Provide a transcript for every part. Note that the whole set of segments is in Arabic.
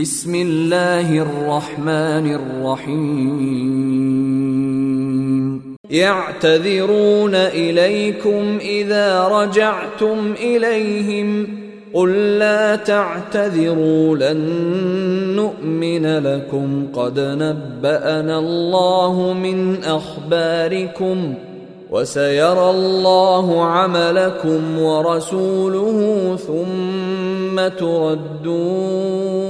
بسم الله الرحمن الرحيم. يعتذرون إليكم إذا رجعتم إليهم. قل لا تعتذروا لن نؤمن لكم. قد نبأنا الله من أخباركم وسيرى الله عملكم ورسوله ثم تردون.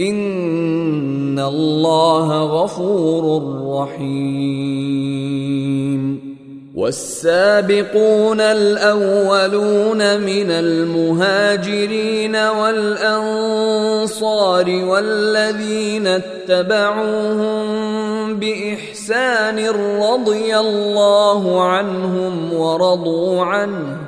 ان الله غفور رحيم والسابقون الاولون من المهاجرين والانصار والذين اتبعوهم باحسان رضي الله عنهم ورضوا عنه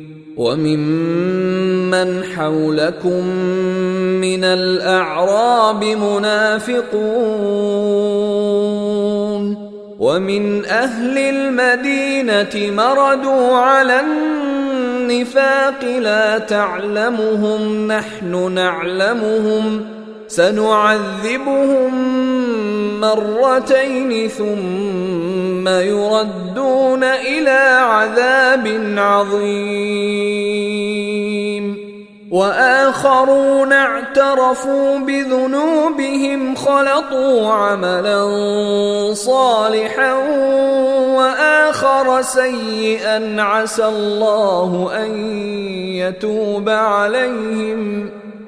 وممن حولكم من الأعراب منافقون ومن أهل المدينة مردوا على النفاق لا تعلمهم نحن نعلمهم سنعذبهم مرتين ثم يردون إلى عذاب عظيم. وآخرون اعترفوا بذنوبهم خلطوا عملا صالحا وآخر سيئا عسى الله أن يتوب عليهم.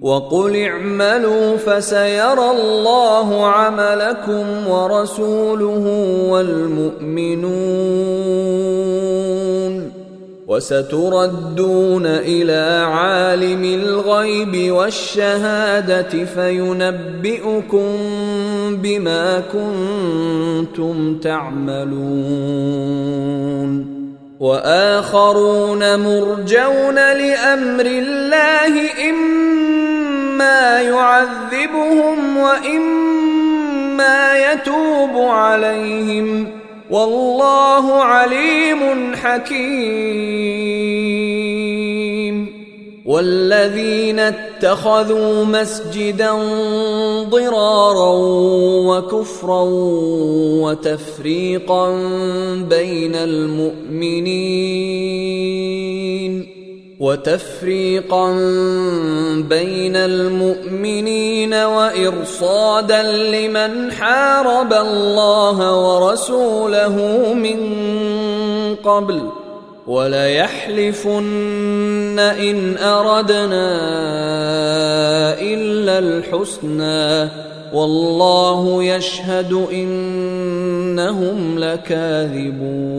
وقل اعملوا فسيرى الله عملكم ورسوله والمؤمنون وستردون إلى عالم الغيب والشهادة فينبئكم بما كنتم تعملون وآخرون مرجون لأمر الله اما يعذبهم واما يتوب عليهم والله عليم حكيم والذين اتخذوا مسجدا ضرارا وكفرا وتفريقا بين المؤمنين وتفريقا بين المؤمنين وإرصادا لمن حارب الله ورسوله من قبل وليحلفن إن أردنا إلا الحسنى والله يشهد إنهم لكاذبون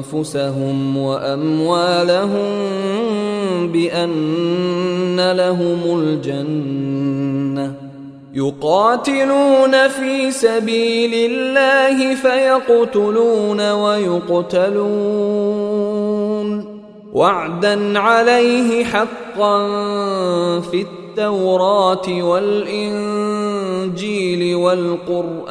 أنفسهم وأموالهم بأن لهم الجنة. يقاتلون في سبيل الله فيقتلون ويقتلون. وعدا عليه حقا في التوراة والإنجيل والقرآن.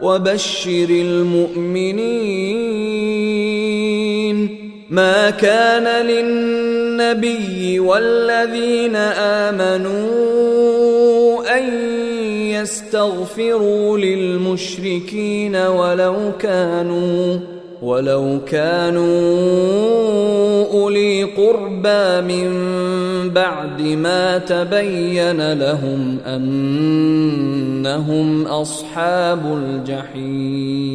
وبشر المؤمنين ما كان للنبي والذين آمنوا أن يستغفروا للمشركين ولو كانوا ولو كانوا اولي قربى من بعد ما تبين لهم انهم اصحاب الجحيم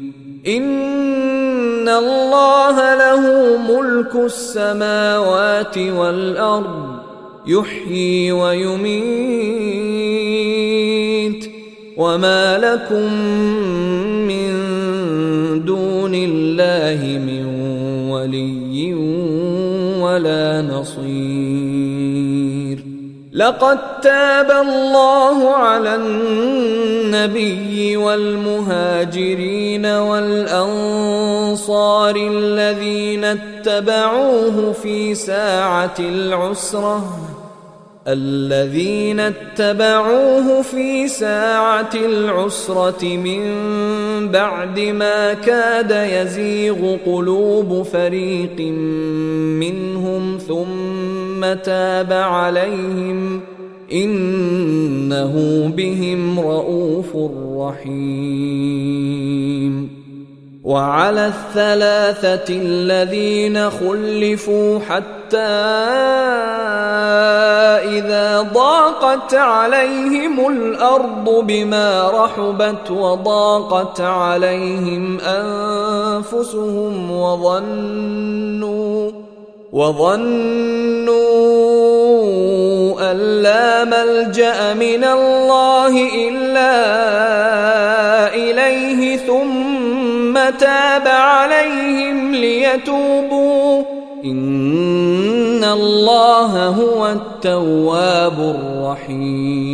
ان الله له ملك السماوات والارض يحيي ويميت. وما لكم من دون الله من ولي ولا نصير. لقد تاب الله على النبي والمهاجرين والأنصار الذين اتبعوه في ساعة العسرة الذين اتبعوه في ساعة العسرة من بعد ما كاد يزيغ قلوب فريق منهم ثم تاب عليهم إنه بهم رؤوف رحيم. وعلى الثلاثة الذين خلفوا حتى إذا ضاقت عليهم الأرض بما رحبت وضاقت عليهم أنفسهم وظنوا وظنوا أن لا ملجأ من الله إلا إليه ثم تاب عليهم ليتوبوا. إن الله هو التواب الرحيم.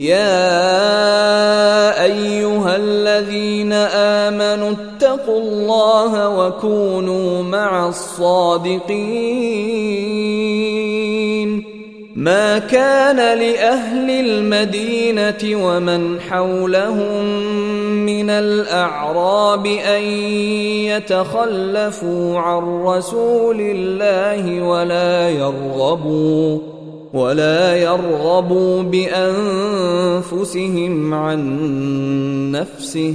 يا امنوا اتقوا الله وكونوا مع الصادقين. ما كان لأهل المدينة ومن حولهم من الأعراب أن يتخلفوا عن رسول الله ولا يرغبوا ولا يرغبوا بأنفسهم عن نفسه.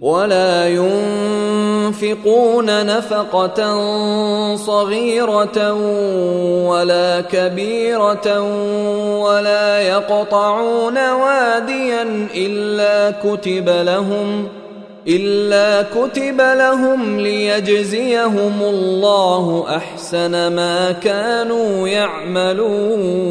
ولا ينفقون نفقة صغيرة ولا كبيرة ولا يقطعون واديا إلا كتب لهم إلا كتب لهم ليجزيهم الله أحسن ما كانوا يعملون.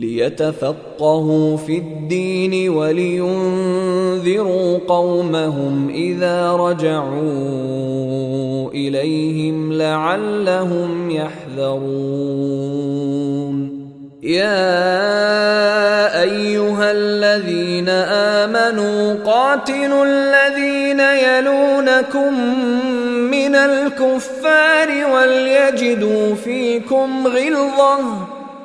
ليتفقهوا في الدين ولينذروا قومهم إذا رجعوا إليهم لعلهم يحذرون. يا أيها الذين آمنوا قاتلوا الذين يلونكم من الكفار وليجدوا فيكم غلظة.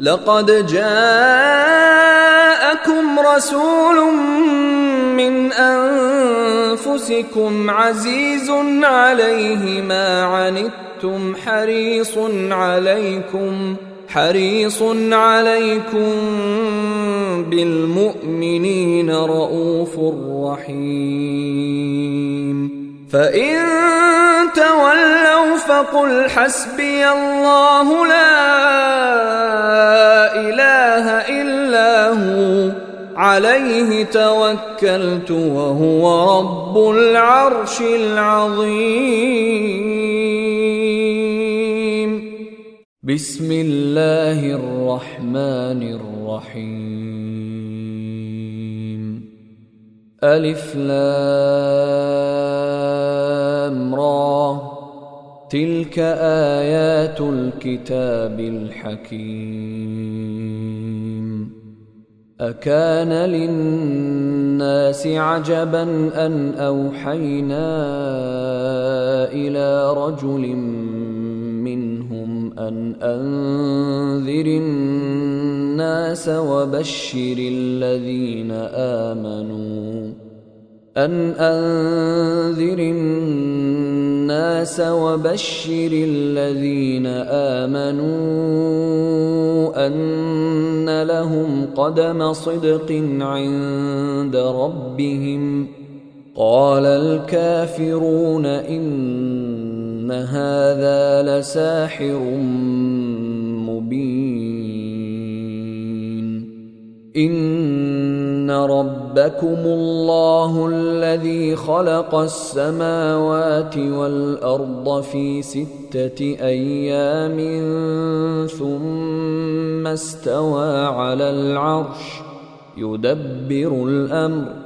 لقد جاءكم رسول من أنفسكم عزيز عليه ما عنتم حريص عليكم حريص عليكم بالمؤمنين رؤوف رحيم. فان تولوا فقل حسبي الله لا اله الا هو عليه توكلت وهو رب العرش العظيم بسم الله الرحمن الرحيم ألف لام را. تلك آيات الكتاب الحكيم. أكان للناس عجبا أن أوحينا إلى رجل منهم أن أنذر الناس وبشر الذين آمنوا. أن أنذر الناس وبشر الذين آمنوا أن لهم قدم صدق عند ربهم. قال الكافرون إن هذا لساحر مبين إن ربكم الله الذي خلق السماوات والأرض في ستة أيام ثم استوى على العرش يدبر الأمر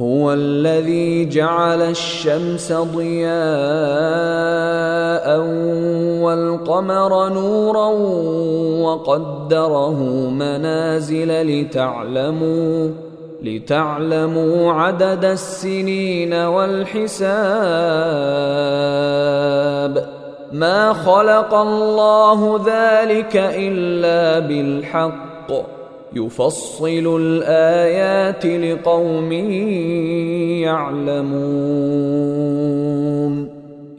هو الذي جعل الشمس ضياء والقمر نورا وقدره منازل لتعلموا لتعلموا عدد السنين والحساب ما خلق الله ذلك إلا بالحق يفصل الآيات لقوم يعلمون.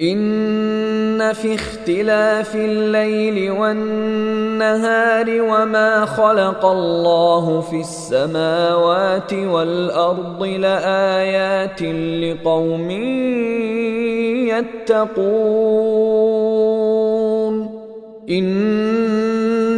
إن في اختلاف الليل والنهار وما خلق الله في السماوات والأرض لآيات لقوم يتقون.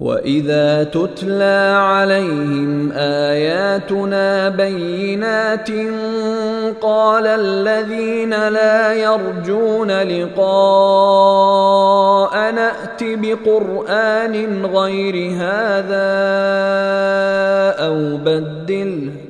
واذا تتلى عليهم اياتنا بينات قال الذين لا يرجون لقاء نات بقران غير هذا أو بدله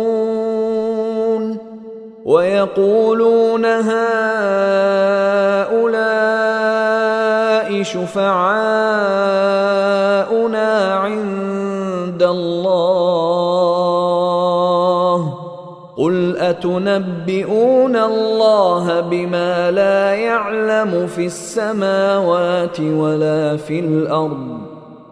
ويقولون هؤلاء شفعاؤنا عند الله قل أتنبئون الله بما لا يعلم في السماوات ولا في الأرض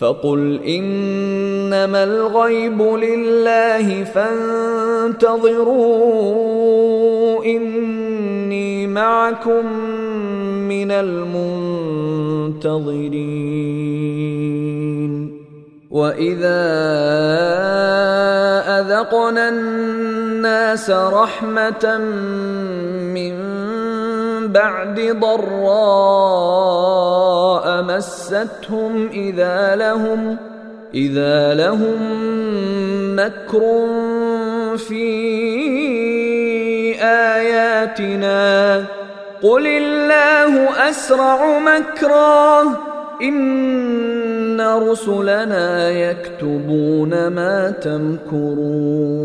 فقل إنما الغيب لله فانتظروا إني معكم من المنتظرين. وإذا أذقنا الناس رحمة من بعد ضراء مستهم إذا لهم إذا لهم مكر في آياتنا. قل الله أسرع مكرا إن رسلنا يكتبون ما تمكرون.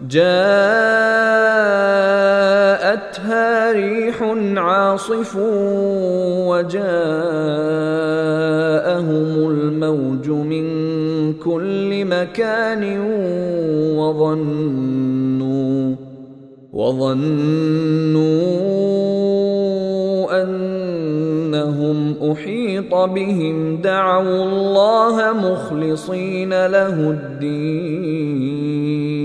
جاءتها ريح عاصف وجاءهم الموج من كل مكان وظنوا وظنوا أنهم أحيط بهم. دعوا الله مخلصين له الدين.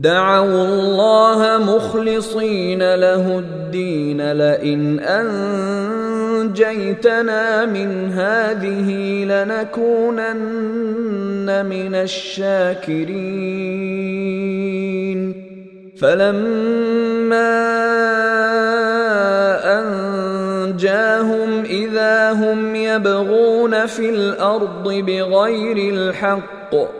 دعوا الله مخلصين له الدين لئن أنجيتنا من هذه لنكونن من الشاكرين. فلما أنجاهم إذا هم يبغون في الأرض بغير الحق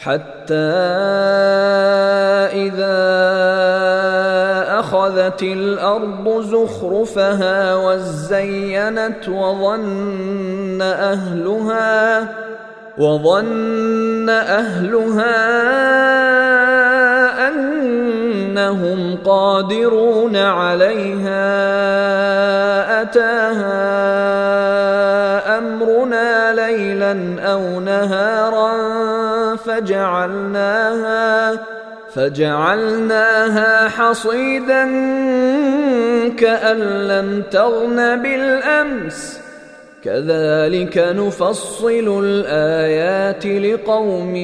حتى إذا أخذت الأرض زخرفها وزينت وظن أهلها وظن أهلها أنهم قادرون عليها أتاها أمرنا ليلا أو نهارا فجعلناها فجعلناها حصيدا كأن لم تغن بالأمس. كذلك نفصل الآيات لقوم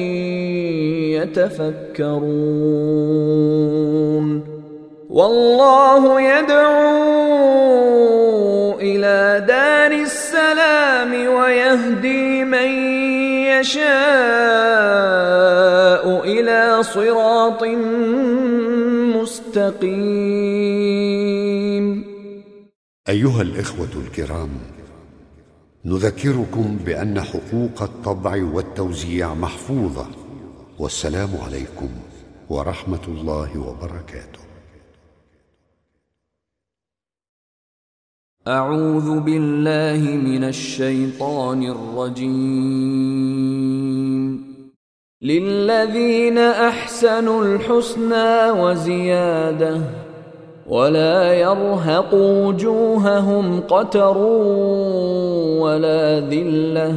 يتفكرون. والله يدعو إلى دار السلام ويهدي من يشاء إلى صراط مستقيم. أيها الإخوة الكرام نذكركم بأن حقوق الطبع والتوزيع محفوظة والسلام عليكم ورحمة الله وبركاته. أعوذ بالله من الشيطان الرجيم. للذين أحسنوا الحسنى وزيادة ولا يرهق وجوههم قتر ولا ذلة.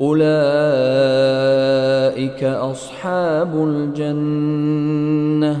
أولئك أصحاب الجنة.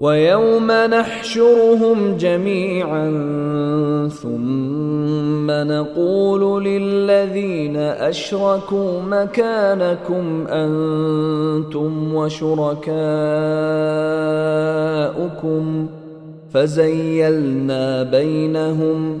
ويوم نحشرهم جميعا ثم نقول للذين أشركوا مكانكم أنتم وشركاؤكم فزيلنا بينهم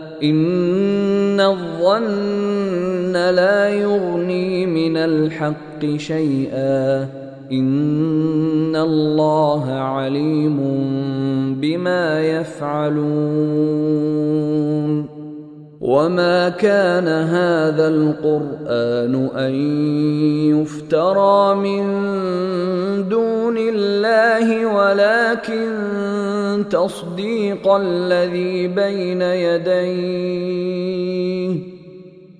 إن الظن لا يغني من الحق شيئا. إن الله عليم بما يفعلون. وما كان هذا القران ان يفترى من دون الله ولكن تصديق الذي بين يديه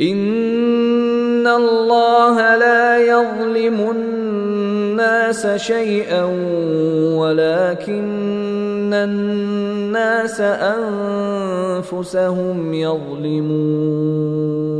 ان الله لا يظلم الناس شيئا ولكن الناس انفسهم يظلمون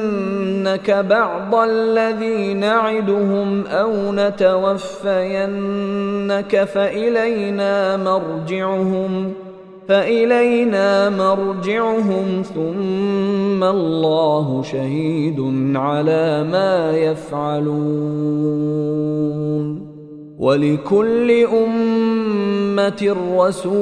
نرينك بعض الذي نعدهم أو نتوفينك فإلينا مرجعهم فإلينا مرجعهم ثم الله شهيد على ما يفعلون. ولكل أمة رسول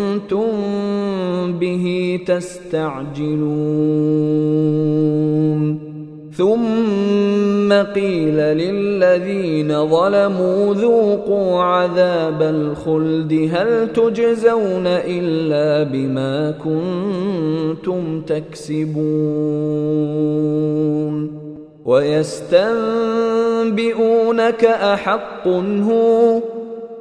كنتم به تستعجلون. ثم قيل للذين ظلموا ذوقوا عذاب الخلد هل تجزون إلا بما كنتم تكسبون؟ ويستنبئونك أحق هو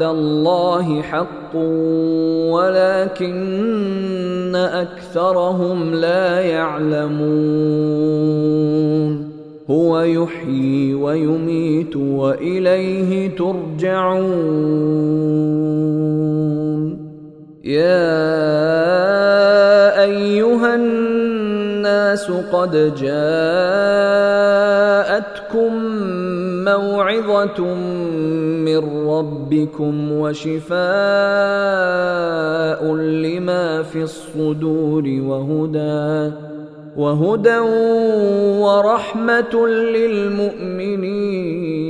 وعد الله حق ولكن أكثرهم لا يعلمون. هو يحيي ويميت وإليه ترجعون. يا أيها الناس قد جاءتكم موعظة من ربكم وشفاء لما في الصدور وهدى وهدى ورحمة للمؤمنين.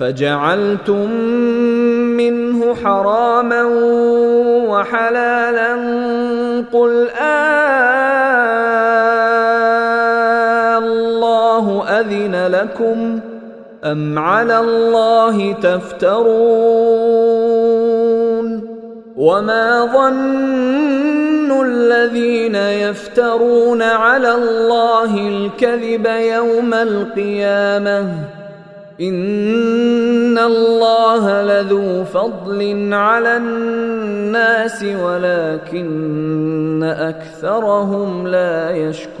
فجعلتم منه حراما وحلالا قل آلله أذن لكم أم على الله تفترون وما ظن الذين يفترون على الله الكذب يوم القيامة ان الله لذو فضل على الناس ولكن اكثرهم لا يشكرون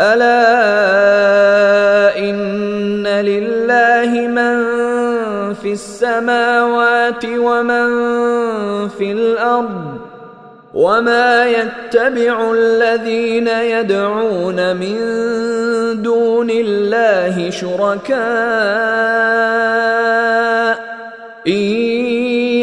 ألا إن لله من في السماوات ومن في الأرض وما يتبع الذين يدعون من دون الله شركاء إن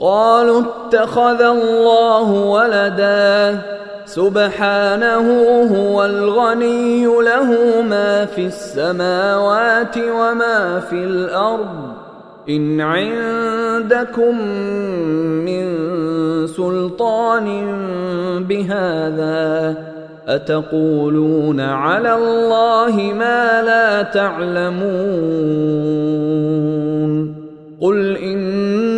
قالوا اتخذ الله ولدا. سبحانه هو الغني له ما في السماوات وما في الأرض. إن عندكم من سلطان بهذا أتقولون على الله ما لا تعلمون. قل إن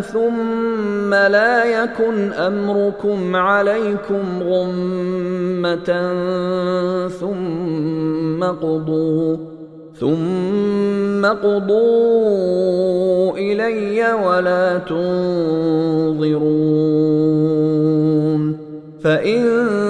ثم لا يكن أمركم عليكم غمة ثم قضوا ثم قضوا إلي ولا تنظرون. فإن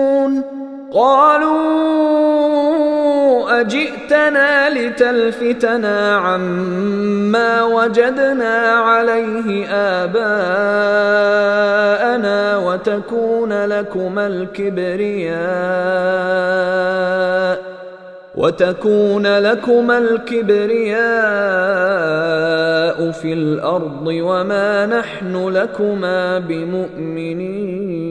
قالوا أجئتنا لتلفتنا عما وجدنا عليه آباءنا وتكون لكما الكبرياء وتكون لكما الكبرياء في الأرض وما نحن لكما بمؤمنين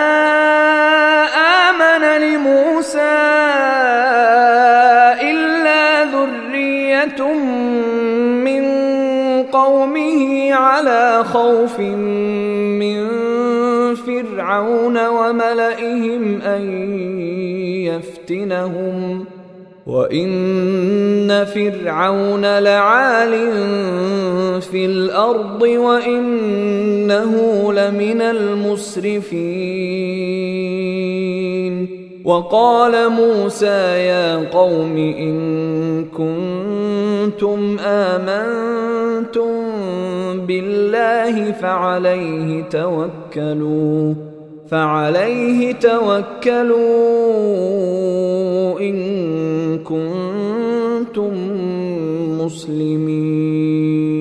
على خوف من فرعون وملئهم أن يفتنهم. وإن فرعون لعال في الأرض وإنه لمن المسرفين. وقال موسى يا قوم إن كنتم آمنتم بالله فعليه توكلوا فعليه توكلوا إن كنتم مسلمين.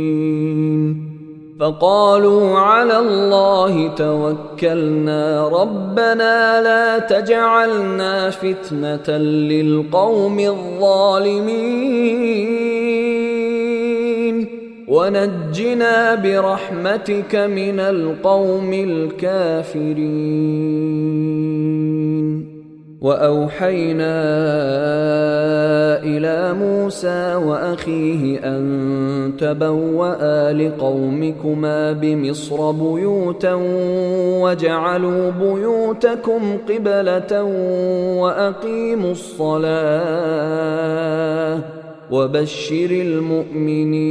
فقالوا على الله توكلنا. ربنا لا تجعلنا فتنة للقوم الظالمين. ونجنا برحمتك من القوم الكافرين. وأوحينا إلى موسى وأخيه أن تبوأ لقومكما بمصر بيوتا وجعلوا بيوتكم قبلة وأقيموا الصلاة وبشر المؤمنين.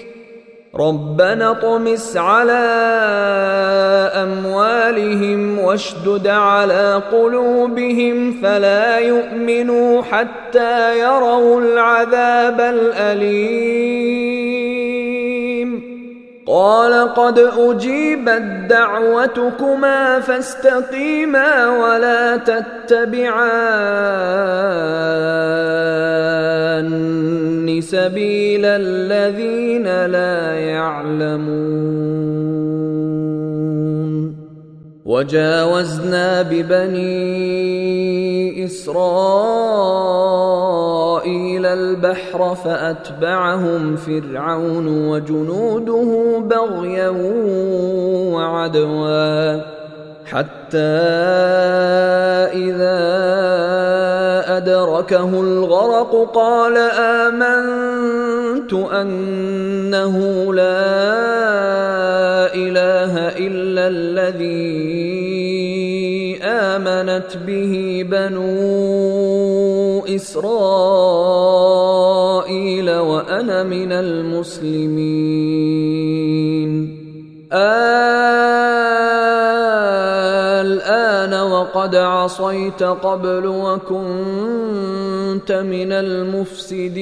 ربنا اطمس على أموالهم واشدد على قلوبهم فلا يؤمنوا حتى يروا العذاب الأليم. قال قد أجيبت دعوتكما فاستقيما ولا تتبعان سبيل الذين لا يعلمون وجاوزنا ببني إسرائيل البحر فأتبعهم فرعون وجنوده بغيا وعدوا حتى إذا أدركه الغرق قال آمنت أنه لا إله إلا الذي آمنت به بنو إسرائيل وأنا من المسلمين. الآن وقد عصيت قبل وكنت من المفسدين.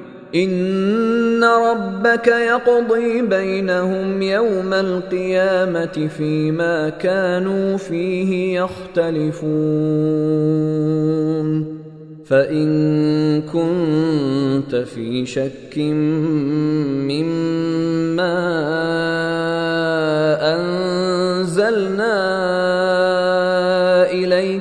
ان ربك يقضي بينهم يوم القيامه فيما كانوا فيه يختلفون فان كنت في شك مما انزلنا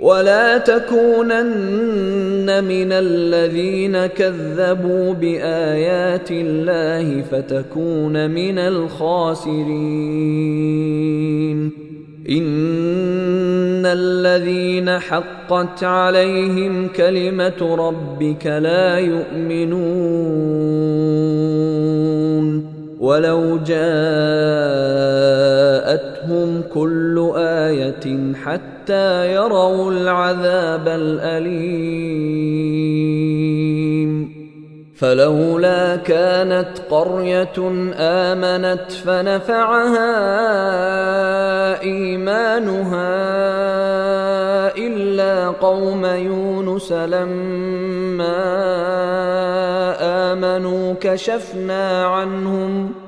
ولا تكونن من الذين كذبوا بآيات الله فتكون من الخاسرين. إن الذين حقت عليهم كلمة ربك لا يؤمنون. ولو جاءتهم كل آية حتى يروا العذاب الأليم. فلولا كانت قرية آمنت فنفعها إيمانها إلا قوم يونس لما آمنوا كشفنا عنهم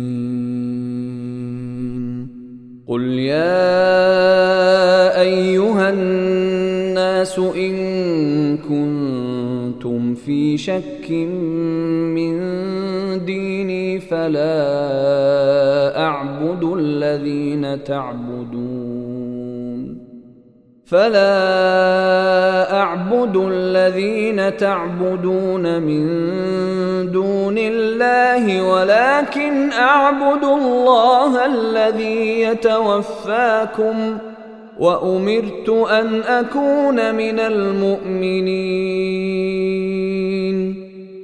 قل يا ايها الناس ان كنتم في شك من ديني فلا اعبد الذين تعبدون فلا أعبد الذين تعبدون من دون الله ولكن أعبد الله الذي يتوفاكم وأمرت أن أكون من المؤمنين.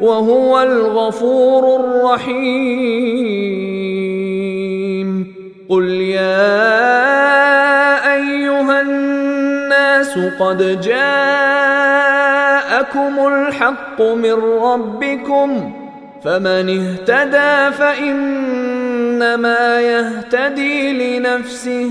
وهو الغفور الرحيم. قل يا أيها الناس قد جاءكم الحق من ربكم فمن اهتدى فإنما يهتدي لنفسه.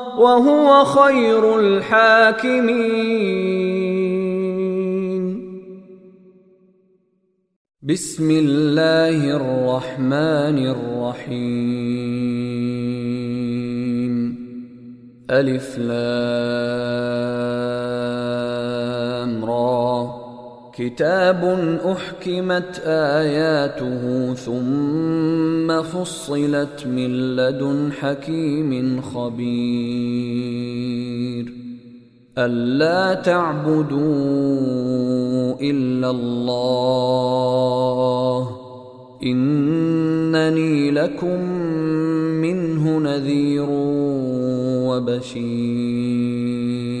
وهو خير الحاكمين. بسم الله الرحمن الرحيم. ألف لام. كتاب أحكمت آياته ثم فصلت من لدن حكيم خبير. ألا تعبدوا إلا الله. إنني لكم منه نذير وبشير.